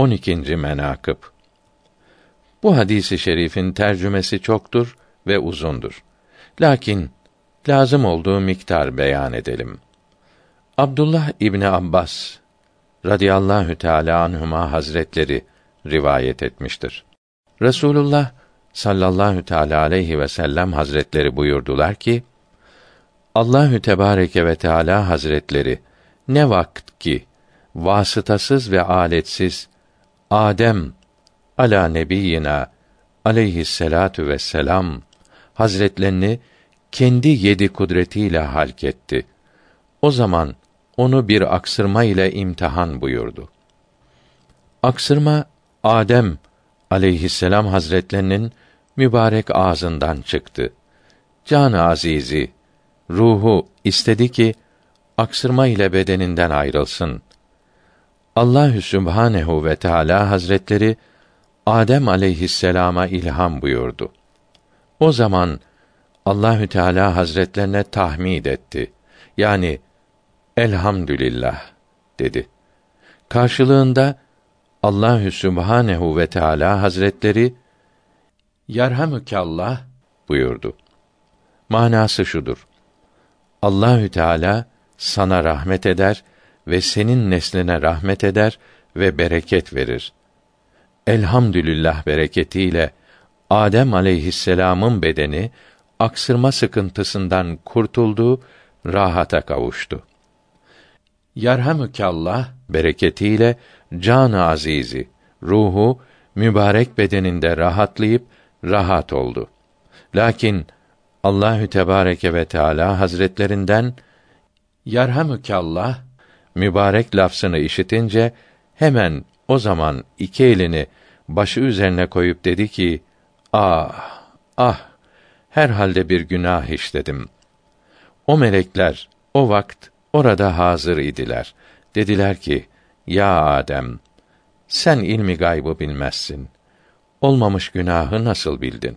12. menakıb Bu hadisi şerifin tercümesi çoktur ve uzundur. Lakin lazım olduğu miktar beyan edelim. Abdullah İbni Abbas radıyallahu teala anhuma hazretleri rivayet etmiştir. Resulullah sallallahu teala aleyhi ve sellem hazretleri buyurdular ki Allahü Tebareke ve Teala Hazretleri ne vakit ki vasıtasız ve aletsiz Adem ala nebiyina aleyhisselatu vesselam hazretlerini kendi yedi kudretiyle halketti. O zaman onu bir aksırma ile imtihan buyurdu. Aksırma Adem aleyhisselam hazretlerinin mübarek ağzından çıktı. Can azizi ruhu istedi ki aksırma ile bedeninden ayrılsın. Allahü Sübhanehu ve Teala Hazretleri Adem aleyhisselama ilham buyurdu. O zaman Allahü Teala Hazretlerine tahmid etti. Yani elhamdülillah dedi. Karşılığında Allahü Sübhanehu ve Teala Hazretleri Yerhamükallah buyurdu. Manası şudur. Allahü Teala sana rahmet eder ve senin nesline rahmet eder ve bereket verir. Elhamdülillah bereketiyle Adem aleyhisselam'ın bedeni aksırma sıkıntısından kurtuldu, rahata kavuştu. Yerhamükallah bereketiyle can azizi, ruhu mübarek bedeninde rahatlayıp rahat oldu. Lakin Allahü Tebareke ve Teala Hazretlerinden Yerhamükallah mübarek lafzını işitince hemen o zaman iki elini başı üzerine koyup dedi ki: Ah, ah, herhalde bir günah işledim. O melekler o vakt orada hazır idiler. Dediler ki: Ya Adem, sen ilmi gaybı bilmezsin. Olmamış günahı nasıl bildin?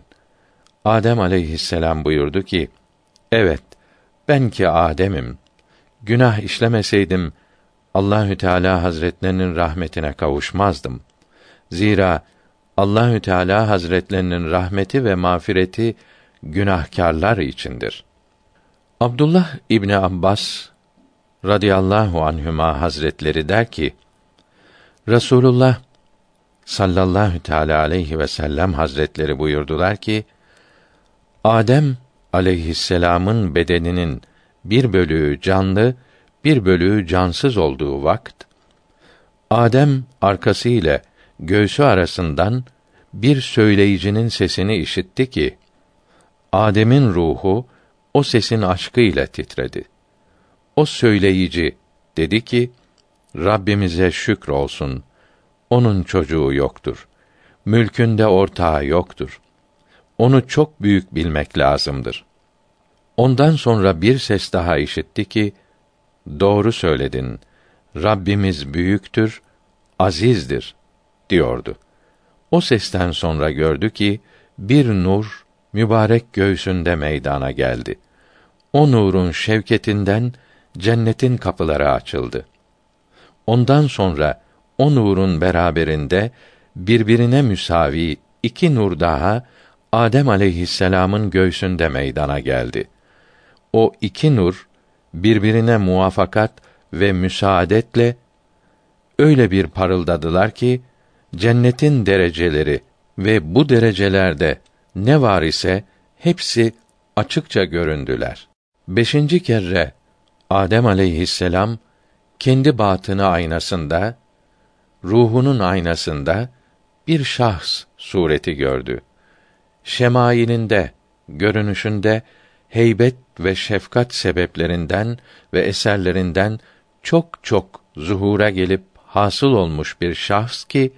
Adem aleyhisselam buyurdu ki: Evet, ben ki Adem'im. Günah işlemeseydim Allahü Teala Hazretlerinin rahmetine kavuşmazdım. Zira Allahü Teala Hazretlerinin rahmeti ve mağfireti günahkarlar içindir. Abdullah İbni Abbas radıyallahu anhüma hazretleri der ki Resulullah sallallahu teala aleyhi ve sellem hazretleri buyurdular ki Adem aleyhisselamın bedeninin bir bölüğü canlı, bir bölüğü cansız olduğu vakt, Adem arkası ile göğsü arasından bir söyleyicinin sesini işitti ki, Adem'in ruhu o sesin aşkı ile titredi. O söyleyici dedi ki, Rabbimize şükür olsun. Onun çocuğu yoktur. Mülkünde ortağı yoktur. Onu çok büyük bilmek lazımdır. Ondan sonra bir ses daha işitti ki, doğru söyledin. Rabbimiz büyüktür, azizdir diyordu. O sesten sonra gördü ki bir nur mübarek göğsünde meydana geldi. O nurun şevketinden cennetin kapıları açıldı. Ondan sonra o nurun beraberinde birbirine müsavi iki nur daha Adem aleyhisselam'ın göğsünde meydana geldi. O iki nur birbirine muvafakat ve müsaadetle öyle bir parıldadılar ki cennetin dereceleri ve bu derecelerde ne var ise hepsi açıkça göründüler. Beşinci kere Adem aleyhisselam kendi batını aynasında, ruhunun aynasında bir şahs sureti gördü. Şemailinde, görünüşünde heybet ve şefkat sebeplerinden ve eserlerinden çok çok zuhura gelip hasıl olmuş bir şahs ki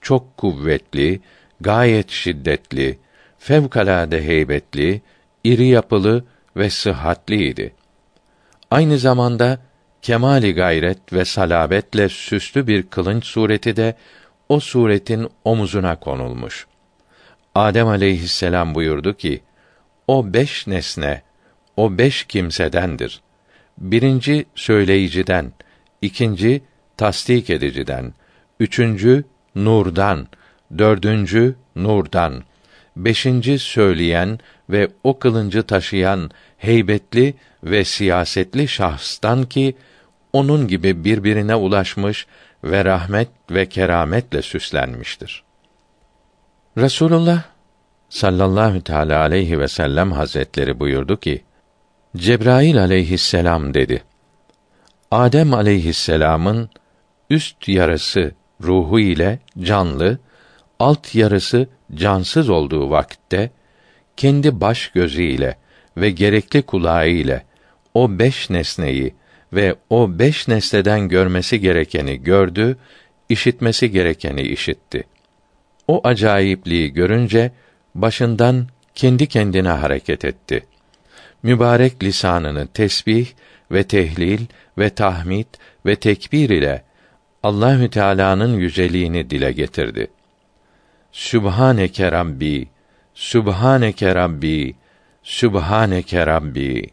çok kuvvetli, gayet şiddetli, fevkalade heybetli, iri yapılı ve sıhhatliydi. Aynı zamanda kemali gayret ve salabetle süslü bir kılınç sureti de o suretin omuzuna konulmuş. Adem aleyhisselam buyurdu ki, o beş nesne, o beş kimsedendir. Birinci söyleyiciden, ikinci tasdik ediciden, üçüncü nurdan, dördüncü nurdan, beşinci söyleyen ve o kılıncı taşıyan heybetli ve siyasetli şahstan ki onun gibi birbirine ulaşmış ve rahmet ve kerametle süslenmiştir. Resulullah sallallahu teala aleyhi ve sellem hazretleri buyurdu ki: Cebrail aleyhisselam dedi. Adem aleyhisselamın üst yarısı ruhu ile canlı, alt yarısı cansız olduğu vakitte kendi baş gözü ile ve gerekli kulağı ile o beş nesneyi ve o beş nesneden görmesi gerekeni gördü, işitmesi gerekeni işitti. O acayipliği görünce başından kendi kendine hareket etti. Mübarek lisanını tesbih ve tehlil ve tahmid ve tekbir ile Allahü Teala'nın yüceliğini dile getirdi. Sübhaneke Rabbi, Sübhaneke Rabbi, Sübhaneke Rabbi.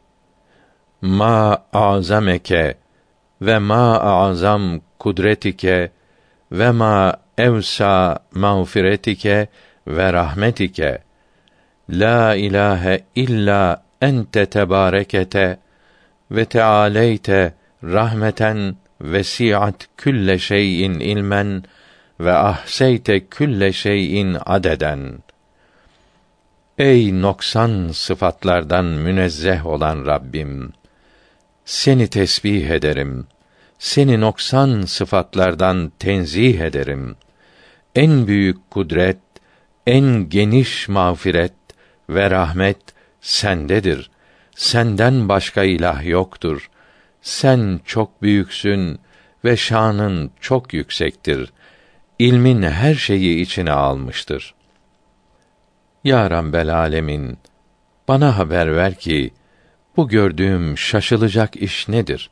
Ma azameke ve ma azam kudretike ve ma evsa mağfiretike ve rahmetike. La ilahe illa ente tebarekete ve tealeyte rahmeten vesiat külle şeyin ilmen ve ahseyte külle şeyin adeden. Ey noksan sıfatlardan münezzeh olan Rabbim, seni tesbih ederim. Seni noksan sıfatlardan tenzih ederim. En büyük kudret, en geniş mağfiret ve rahmet sendedir. Senden başka ilah yoktur. Sen çok büyüksün ve şanın çok yüksektir. İlmin her şeyi içine almıştır. Ya Rabbel Alemin, bana haber ver ki, bu gördüğüm şaşılacak iş nedir?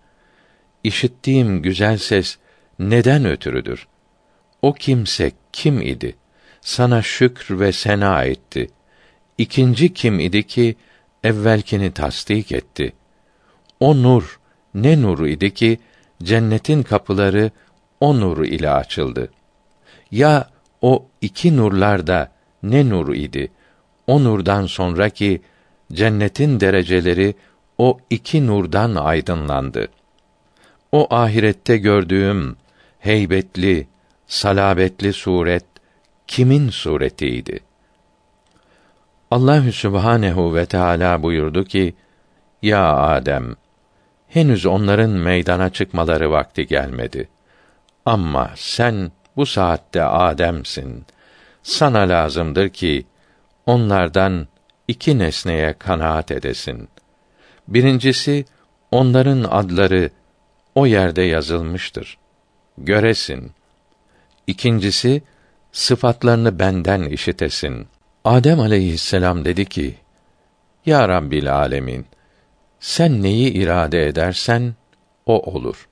İşittiğim güzel ses neden ötürüdür? O kimse kim idi? Sana şükr ve sena etti. İkinci kim idi ki evvelkini tasdik etti? O nur ne nuru idi ki cennetin kapıları o nur ile açıldı. Ya o iki nurlar da ne nur idi? O nurdan sonraki cennetin dereceleri o iki nurdan aydınlandı. O ahirette gördüğüm heybetli, salabetli suret kimin suretiydi? Allahü Sübhanehu ve Teala buyurdu ki: Ya Adem, henüz onların meydana çıkmaları vakti gelmedi. Ama sen bu saatte Adem'sin. Sana lazımdır ki onlardan iki nesneye kanaat edesin. Birincisi onların adları o yerde yazılmıştır. Göresin. İkincisi sıfatlarını benden işitesin. Adem aleyhisselam dedi ki: Ya Rabbil alemin, sen neyi irade edersen o olur.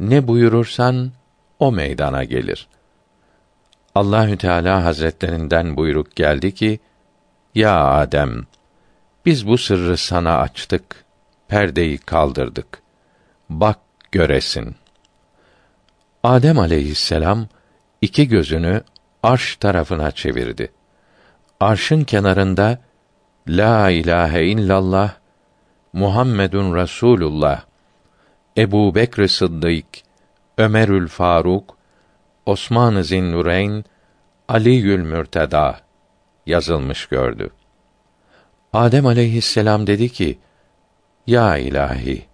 Ne buyurursan o meydana gelir. Allahü Teala Hazretlerinden buyruk geldi ki: Ya Adem, biz bu sırrı sana açtık, perdeyi kaldırdık. Bak göresin. Adem aleyhisselam iki gözünü arş tarafına çevirdi. Arşın kenarında La ilahe illallah Muhammedun Rasulullah Ebu Bekr Sıddık Ömerül Faruk Osman-ı Zinnureyn Aliül Mürteda yazılmış gördü. Adem aleyhisselam dedi ki: Ya ilahi,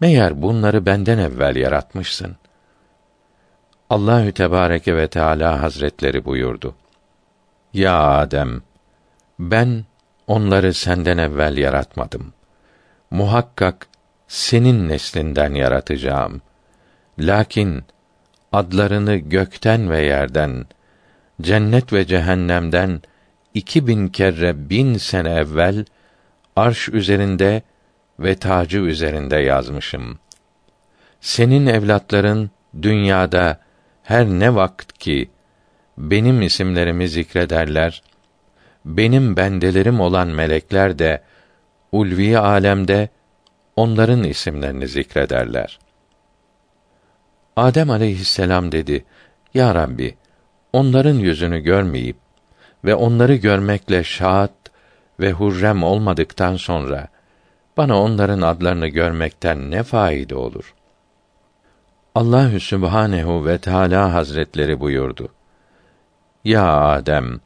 meğer bunları benden evvel yaratmışsın. Allahü Tebareke ve Teala Hazretleri buyurdu. Ya Adem, ben onları senden evvel yaratmadım. Muhakkak senin neslinden yaratacağım. Lakin adlarını gökten ve yerden, cennet ve cehennemden iki bin kere bin sene evvel arş üzerinde ve tacı üzerinde yazmışım. Senin evlatların dünyada her ne vakit ki benim isimlerimi zikrederler, benim bendelerim olan melekler de ulvi alemde onların isimlerini zikrederler. Adem aleyhisselam dedi: Ya Rabbi, onların yüzünü görmeyip ve onları görmekle şad ve hurrem olmadıktan sonra bana onların adlarını görmekten ne faide olur? Allahü Sübhanehu ve Teala Hazretleri buyurdu. Ya Adem,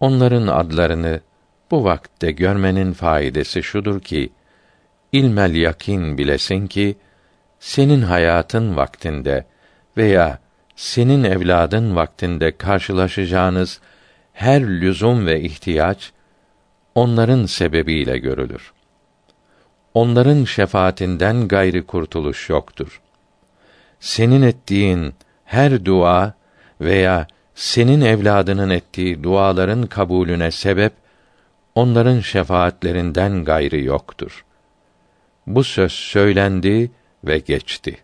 onların adlarını bu vakte görmenin faidesi şudur ki, ilmel yakin bilesin ki, senin hayatın vaktinde veya senin evladın vaktinde karşılaşacağınız her lüzum ve ihtiyaç onların sebebiyle görülür. Onların şefaatinden gayri kurtuluş yoktur. Senin ettiğin her dua veya senin evladının ettiği duaların kabulüne sebep onların şefaatlerinden gayri yoktur. Bu söz söylendi ve geçti.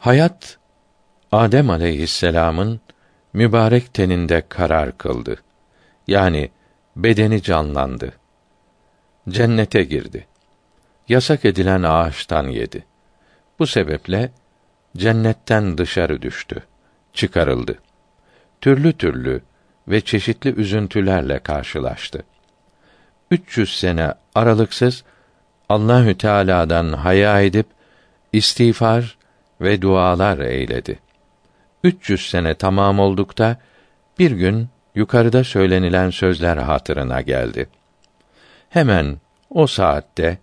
Hayat Adem aleyhisselam'ın mübarek teninde karar kıldı. Yani bedeni canlandı. Cennete girdi. Yasak edilen ağaçtan yedi. Bu sebeple cennetten dışarı düştü, çıkarıldı. Türlü türlü ve çeşitli üzüntülerle karşılaştı. 300 sene aralıksız Allahü Teala'dan haya edip istiğfar ve dualar eyledi. 300 sene tamam oldukta bir gün yukarıda söylenilen sözler hatırına geldi. Hemen o saatte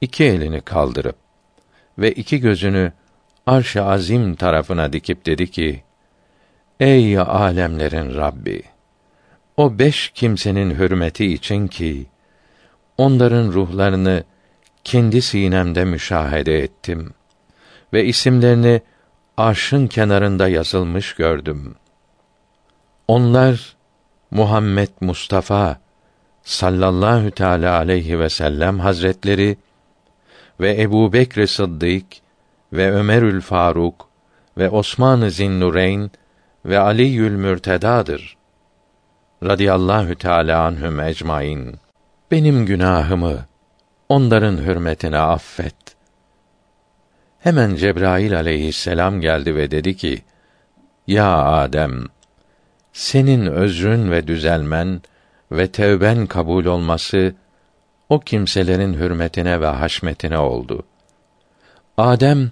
iki elini kaldırıp ve iki gözünü arş-ı azim tarafına dikip dedi ki: Ey alemlerin Rabbi! O beş kimsenin hürmeti için ki onların ruhlarını kendi sinemde müşahede ettim ve isimlerini arşın kenarında yazılmış gördüm. Onlar Muhammed Mustafa sallallahu teala aleyhi ve sellem hazretleri ve Ebu Bekr Sıddık ve Ömerül Faruk ve Osman-ı Zinnureyn ve Ali'ül Mürteda'dır. Radiyallahu teala anhum ecmaîn. Benim günahımı onların hürmetine affet. Hemen Cebrail aleyhisselam geldi ve dedi ki: Ya Adem, senin özrün ve düzelmen ve tevben kabul olması o kimselerin hürmetine ve haşmetine oldu. Adem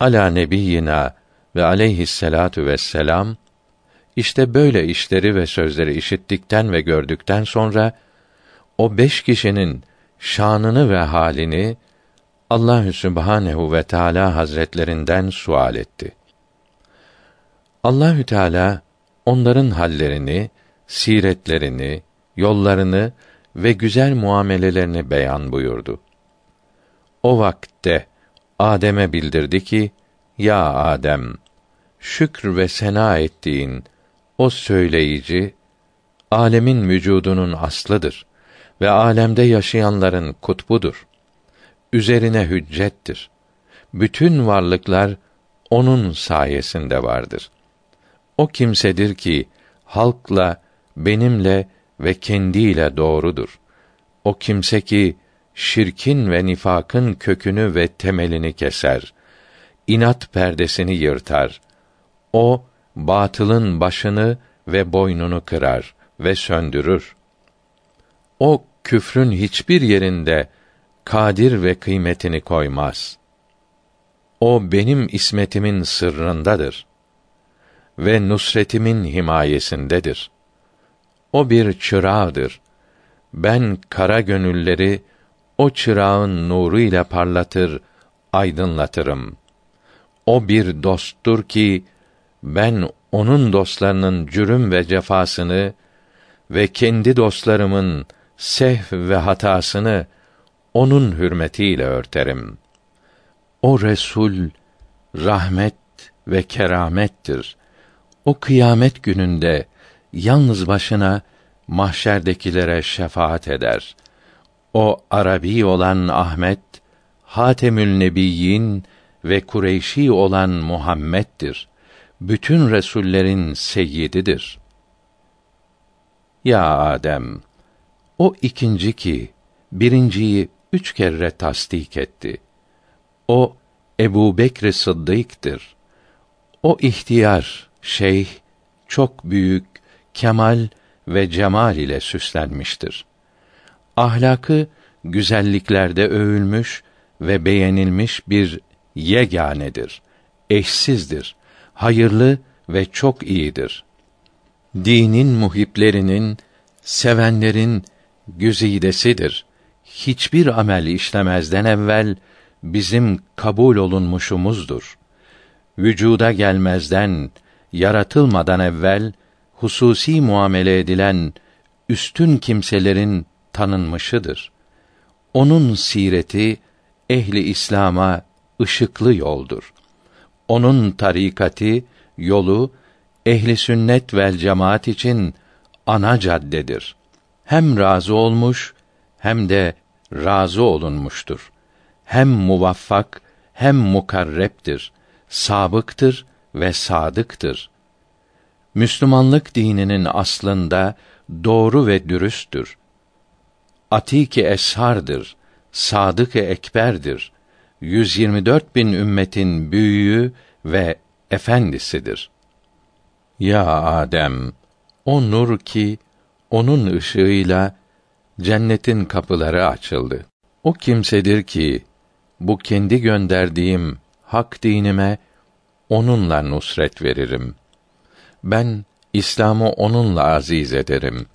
ala nebiyina ve aleyhisselatu vesselam işte böyle işleri ve sözleri işittikten ve gördükten sonra o beş kişinin şanını ve halini Allahü Sübhanehu ve Teala Hazretlerinden sual etti. Allahü Teala onların hallerini, siretlerini, yollarını ve güzel muamelelerini beyan buyurdu. O vakte Adem'e bildirdi ki: Ya Adem, şükr ve sena ettiğin o söyleyici alemin vücudunun aslıdır ve alemde yaşayanların kutbudur. Üzerine hüccettir. Bütün varlıklar onun sayesinde vardır. O kimsedir ki halkla, benimle ve kendiyle doğrudur. O kimse ki şirkin ve nifakın kökünü ve temelini keser. inat perdesini yırtar. O batılın başını ve boynunu kırar ve söndürür. O küfrün hiçbir yerinde kadir ve kıymetini koymaz. O benim ismetimin sırrındadır ve nusretimin himayesindedir. O bir çırağıdır. Ben kara gönülleri o çırağın nuru ile parlatır, aydınlatırım. O bir dosttur ki ben onun dostlarının cürüm ve cefasını ve kendi dostlarımın sehv ve hatasını onun hürmetiyle örterim. O Resul rahmet ve keramettir. O kıyamet gününde yalnız başına mahşerdekilere şefaat eder. O Arabi olan Ahmet, Hatemül Nebiyyin ve Kureyşi olan Muhammed'dir. Bütün resullerin seyyididir. Ya Adem, o ikinci ki birinciyi üç kere tasdik etti. O Ebu Bekr Sıddık'tır. O ihtiyar, şeyh, çok büyük kemal ve cemal ile süslenmiştir. Ahlakı güzelliklerde övülmüş ve beğenilmiş bir yeganedir. Eşsizdir. Hayırlı ve çok iyidir. Dinin muhiplerinin, sevenlerin güzidesidir. Hiçbir amel işlemezden evvel bizim kabul olunmuşumuzdur. Vücuda gelmezden, yaratılmadan evvel hususi muamele edilen üstün kimselerin tanınmışıdır. Onun sireti ehli İslam'a ışıklı yoldur. Onun tarikati, yolu ehli sünnet vel cemaat için ana caddedir. Hem razı olmuş hem de razı olunmuştur. Hem muvaffak hem mukarreptir. Sabıktır ve sadıktır. Müslümanlık dininin aslında doğru ve dürüsttür. Atiki eshardır, sadık-ı ekberdir. 124 bin ümmetin büyüğü ve efendisidir. Ya Adem, o nur ki onun ışığıyla cennetin kapıları açıldı. O kimsedir ki bu kendi gönderdiğim hak dinime onunla nusret veririm. Ben İslam'ı onunla aziz ederim.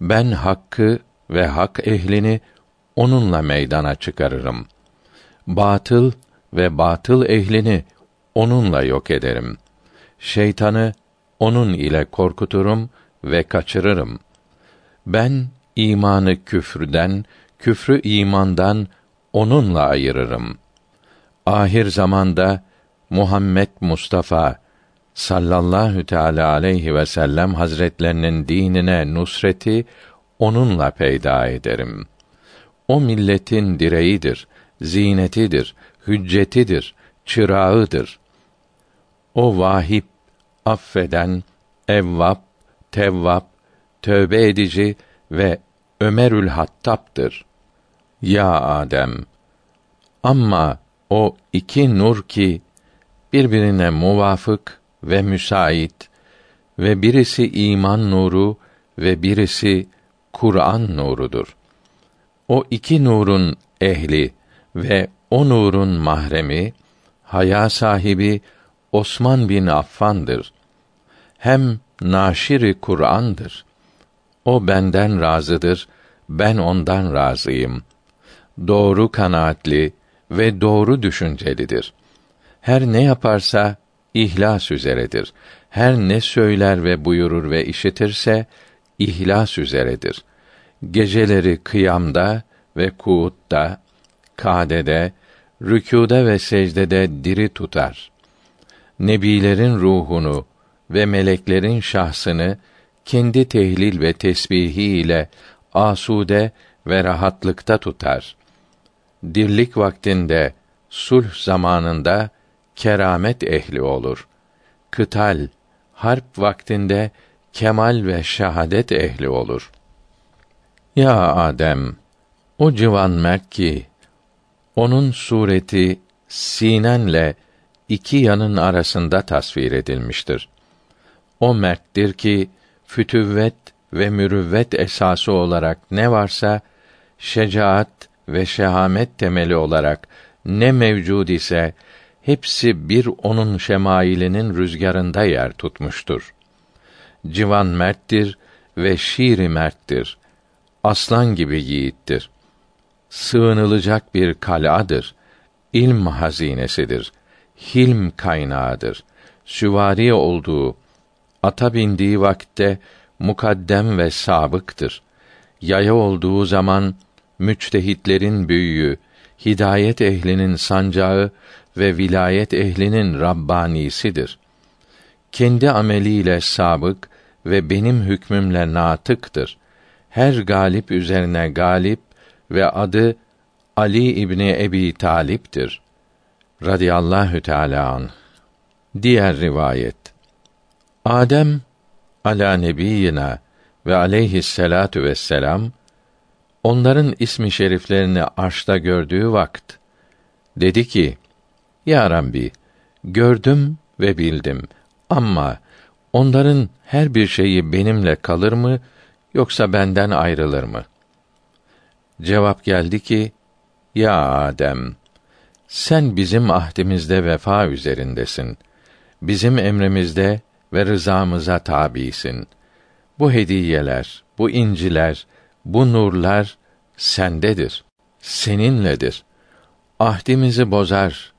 Ben hakkı ve hak ehlini onunla meydana çıkarırım. Batıl ve batıl ehlini onunla yok ederim. Şeytanı onun ile korkuturum ve kaçırırım. Ben imanı küfrden, küfrü imandan onunla ayırırım. Ahir zamanda Muhammed Mustafa sallallahu teala aleyhi ve sellem hazretlerinin dinine nusreti onunla peyda ederim. O milletin direğidir, zinetidir, hüccetidir, çırağıdır. O vahip, affeden, evvab, tevvab, tövbe edici ve Ömerül Hattab'dır. Ya Adem! Ama o iki nur ki birbirine muvafık ve müsait ve birisi iman nuru ve birisi Kur'an nurudur. O iki nurun ehli ve o nurun mahremi haya sahibi Osman bin Affan'dır. Hem naşiri Kur'an'dır. O benden razıdır, ben ondan razıyım. Doğru kanaatli ve doğru düşüncelidir. Her ne yaparsa ihlas üzeredir. Her ne söyler ve buyurur ve işitirse ihlas üzeredir. Geceleri kıyamda ve kuutta, kadede, rükûda ve secdede diri tutar. Nebilerin ruhunu ve meleklerin şahsını kendi tehlil ve tesbihi ile asude ve rahatlıkta tutar. Dirlik vaktinde, sulh zamanında keramet ehli olur. Kıtal, harp vaktinde kemal ve şahadet ehli olur. Ya Adem, o civan mert ki, onun sureti sinenle iki yanın arasında tasvir edilmiştir. O merttir ki fütüvvet ve mürüvvet esası olarak ne varsa şecaat ve şehamet temeli olarak ne mevcud ise hepsi bir onun şemailinin rüzgarında yer tutmuştur. Civan merttir ve şiiri merttir. Aslan gibi yiğittir. Sığınılacak bir kal'adır. İlm hazinesidir. Hilm kaynağıdır. Süvari olduğu, ata bindiği vakte mukaddem ve sabıktır. Yaya olduğu zaman müçtehitlerin büyüğü, hidayet ehlinin sancağı ve vilayet ehlinin rabbanisidir. Kendi ameliyle sabık ve benim hükmümle natıktır. Her galip üzerine galip ve adı Ali İbni Ebi Talip'tir. Radiyallahu Teala an. Diğer rivayet. Adem ala nebiyina ve aleyhisselatu vesselam onların ismi şeriflerini arşta gördüğü vakt dedi ki: Ya Rabbi, gördüm ve bildim ama Onların her bir şeyi benimle kalır mı yoksa benden ayrılır mı? Cevap geldi ki: Ya Adem, sen bizim ahdimizde vefa üzerindesin. Bizim emrimizde ve rızamıza tabisin. Bu hediyeler, bu inciler, bu nurlar sendedir, seninledir. Ahdimizi bozar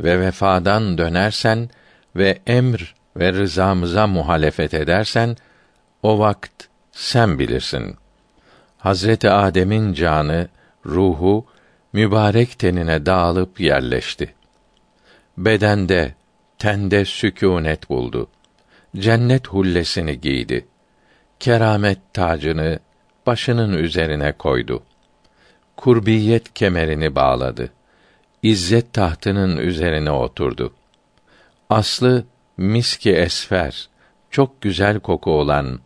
ve vefadan dönersen ve emr ve rızamıza muhalefet edersen o vakt sen bilirsin. Hazreti Adem'in canı, ruhu mübarek tenine dağılıp yerleşti. Bedende, tende sükûnet buldu. Cennet hullesini giydi. Keramet tacını başının üzerine koydu. Kurbiyet kemerini bağladı. İzzet tahtının üzerine oturdu. Aslı miski esfer, çok güzel koku olan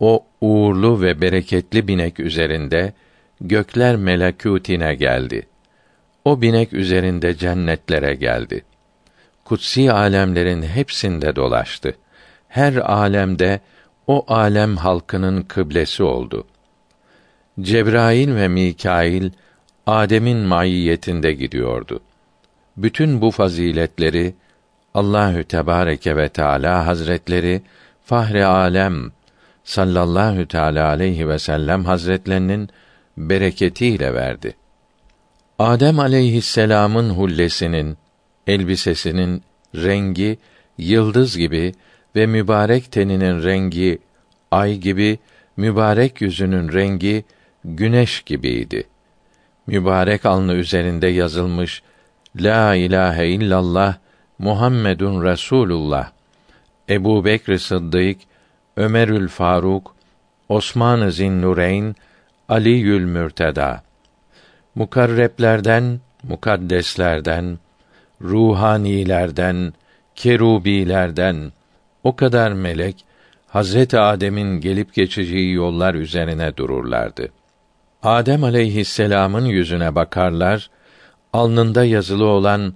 o uğurlu ve bereketli binek üzerinde gökler melekûtine geldi. O binek üzerinde cennetlere geldi. Kutsi alemlerin hepsinde dolaştı. Her alemde o alem halkının kıblesi oldu. Cebrail ve Mikail Adem'in maiyetinde gidiyordu. Bütün bu faziletleri Allahü Tebareke ve Teala Hazretleri Fahri Alem sallallahu teala aleyhi ve sellem Hazretlerinin bereketiyle verdi. Adem aleyhisselam'ın hullesinin, elbisesinin rengi yıldız gibi ve mübarek teninin rengi ay gibi, mübarek yüzünün rengi güneş gibiydi. Mübarek alnı üzerinde yazılmış La ilahe illallah Muhammedun Resulullah. Ebu Bekr Sıddık, Ömerül Faruk, Osman-ı Zinnureyn, Aliül Mürteda. Mukarreplerden, mukaddeslerden, ruhanilerden, kerubilerden o kadar melek Hazreti Adem'in gelip geçeceği yollar üzerine dururlardı. Adem aleyhisselam'ın yüzüne bakarlar, alnında yazılı olan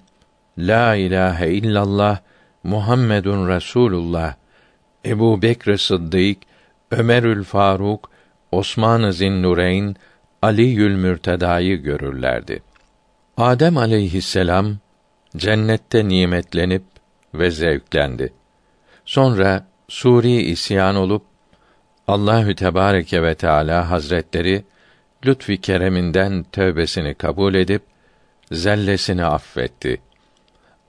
La ilahe illallah Muhammedun Resulullah Ebu Bekr Sıddık, Ömerül Faruk, Osman-ı Zinnureyn, Aliül Mürteda'yı görürlerdi. Adem aleyhisselam cennette nimetlenip ve zevklendi. Sonra suri isyan olup Allahü Tebareke ve Teala Hazretleri lütfi kereminden tövbesini kabul edip zellesini affetti.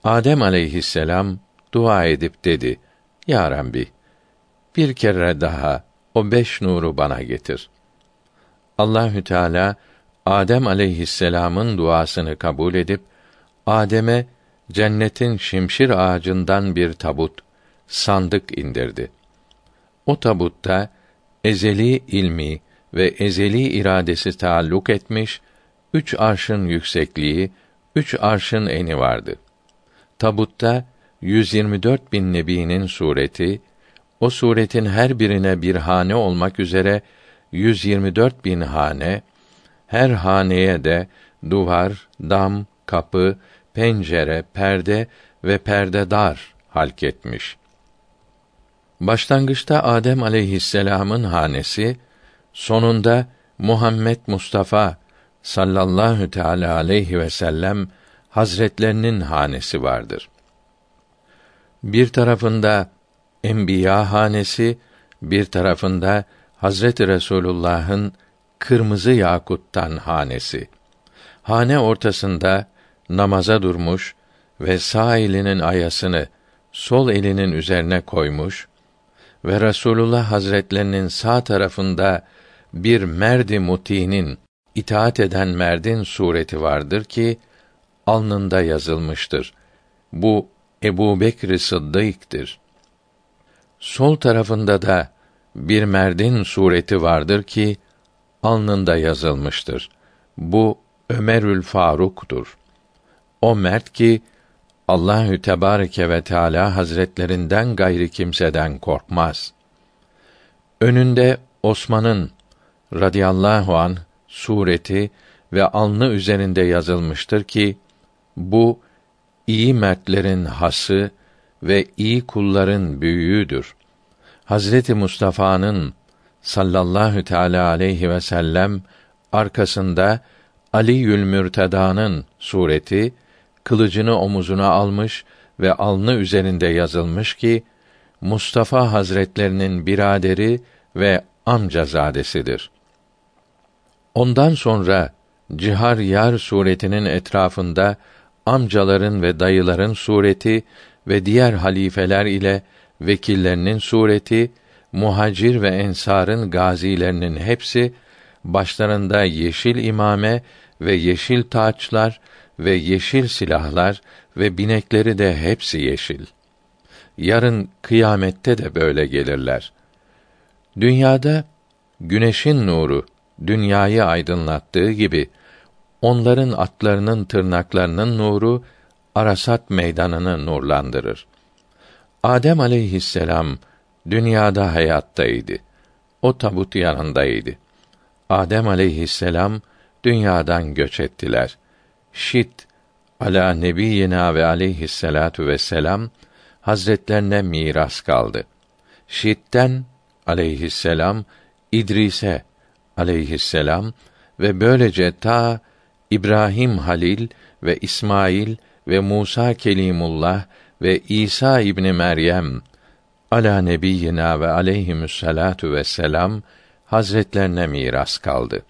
Adem aleyhisselam dua edip dedi: Ya Rabbi, bir kere daha o beş nuru bana getir. Allahü Teala Adem aleyhisselam'ın duasını kabul edip Adem'e cennetin şimşir ağacından bir tabut, sandık indirdi. O tabutta ezeli ilmi ve ezeli iradesi taalluk etmiş üç arşın yüksekliği, üç arşın eni vardı. Tabutta 124 bin nebinin sureti, o suretin her birine bir hane olmak üzere 124 bin hane, her haneye de duvar, dam, kapı, pencere, perde ve perdedar halk etmiş. Başlangıçta Adem aleyhisselam'ın hanesi, sonunda Muhammed Mustafa sallallahu teala aleyhi ve sellem hazretlerinin hanesi vardır. Bir tarafında enbiya hanesi, bir tarafında Hazreti Resulullah'ın kırmızı yakuttan hanesi. Hane ortasında namaza durmuş ve sağ elinin ayasını sol elinin üzerine koymuş ve Resulullah Hazretlerinin sağ tarafında bir merdi mutinin itaat eden merdin sureti vardır ki alnında yazılmıştır. Bu Ebu Bekr Sıddık'tır. Sol tarafında da bir merdin sureti vardır ki alnında yazılmıştır. Bu Ömerül Faruk'tur. O mert ki Allahü Tebareke ve Teala Hazretlerinden gayri kimseden korkmaz. Önünde Osman'ın radıyallahu an sureti ve alnı üzerinde yazılmıştır ki bu iyi mertlerin hası ve iyi kulların büyüğüdür. Hazreti Mustafa'nın sallallahu teala aleyhi ve sellem arkasında Ali Yülmürteda'nın sureti kılıcını omuzuna almış ve alnı üzerinde yazılmış ki Mustafa Hazretlerinin biraderi ve amcazadesidir. Ondan sonra Cihar Yar suretinin etrafında amcaların ve dayıların sureti ve diğer halifeler ile vekillerinin sureti, muhacir ve ensarın gazilerinin hepsi başlarında yeşil imame ve yeşil taçlar ve yeşil silahlar ve binekleri de hepsi yeşil. Yarın kıyamette de böyle gelirler. Dünyada güneşin nuru dünyayı aydınlattığı gibi onların atlarının tırnaklarının nuru Arasat meydanını nurlandırır. Adem aleyhisselam dünyada hayattaydı. O tabut yanındaydı. Adem aleyhisselam dünyadan göç ettiler. Şit ala nebiyina ve aleyhisselatu vesselam hazretlerine miras kaldı. Şit'ten aleyhisselam İdris'e aleyhisselam ve böylece ta İbrahim Halil ve İsmail ve Musa Kelimullah ve İsa İbni Meryem ala nebiyyina ve aleyhimüsselatu vesselam hazretlerine miras kaldı.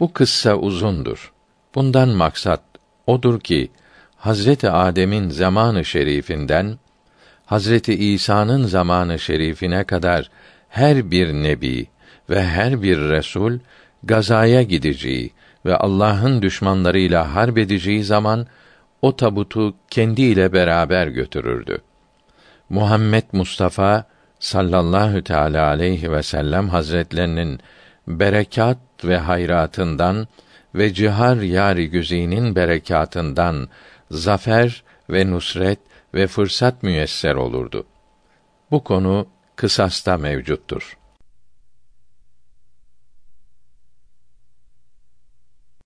Bu kıssa uzundur. Bundan maksat odur ki Hazreti Adem'in zamanı şerifinden Hazreti İsa'nın zamanı şerifine kadar her bir nebi ve her bir resul gazaya gideceği ve Allah'ın düşmanlarıyla harp edeceği zaman o tabutu kendiyle beraber götürürdü. Muhammed Mustafa sallallahu teala aleyhi ve sellem hazretlerinin berekat ve hayratından ve cihar yari güzinin berekatından zafer ve nusret ve fırsat müyesser olurdu. Bu konu kısasta mevcuttur.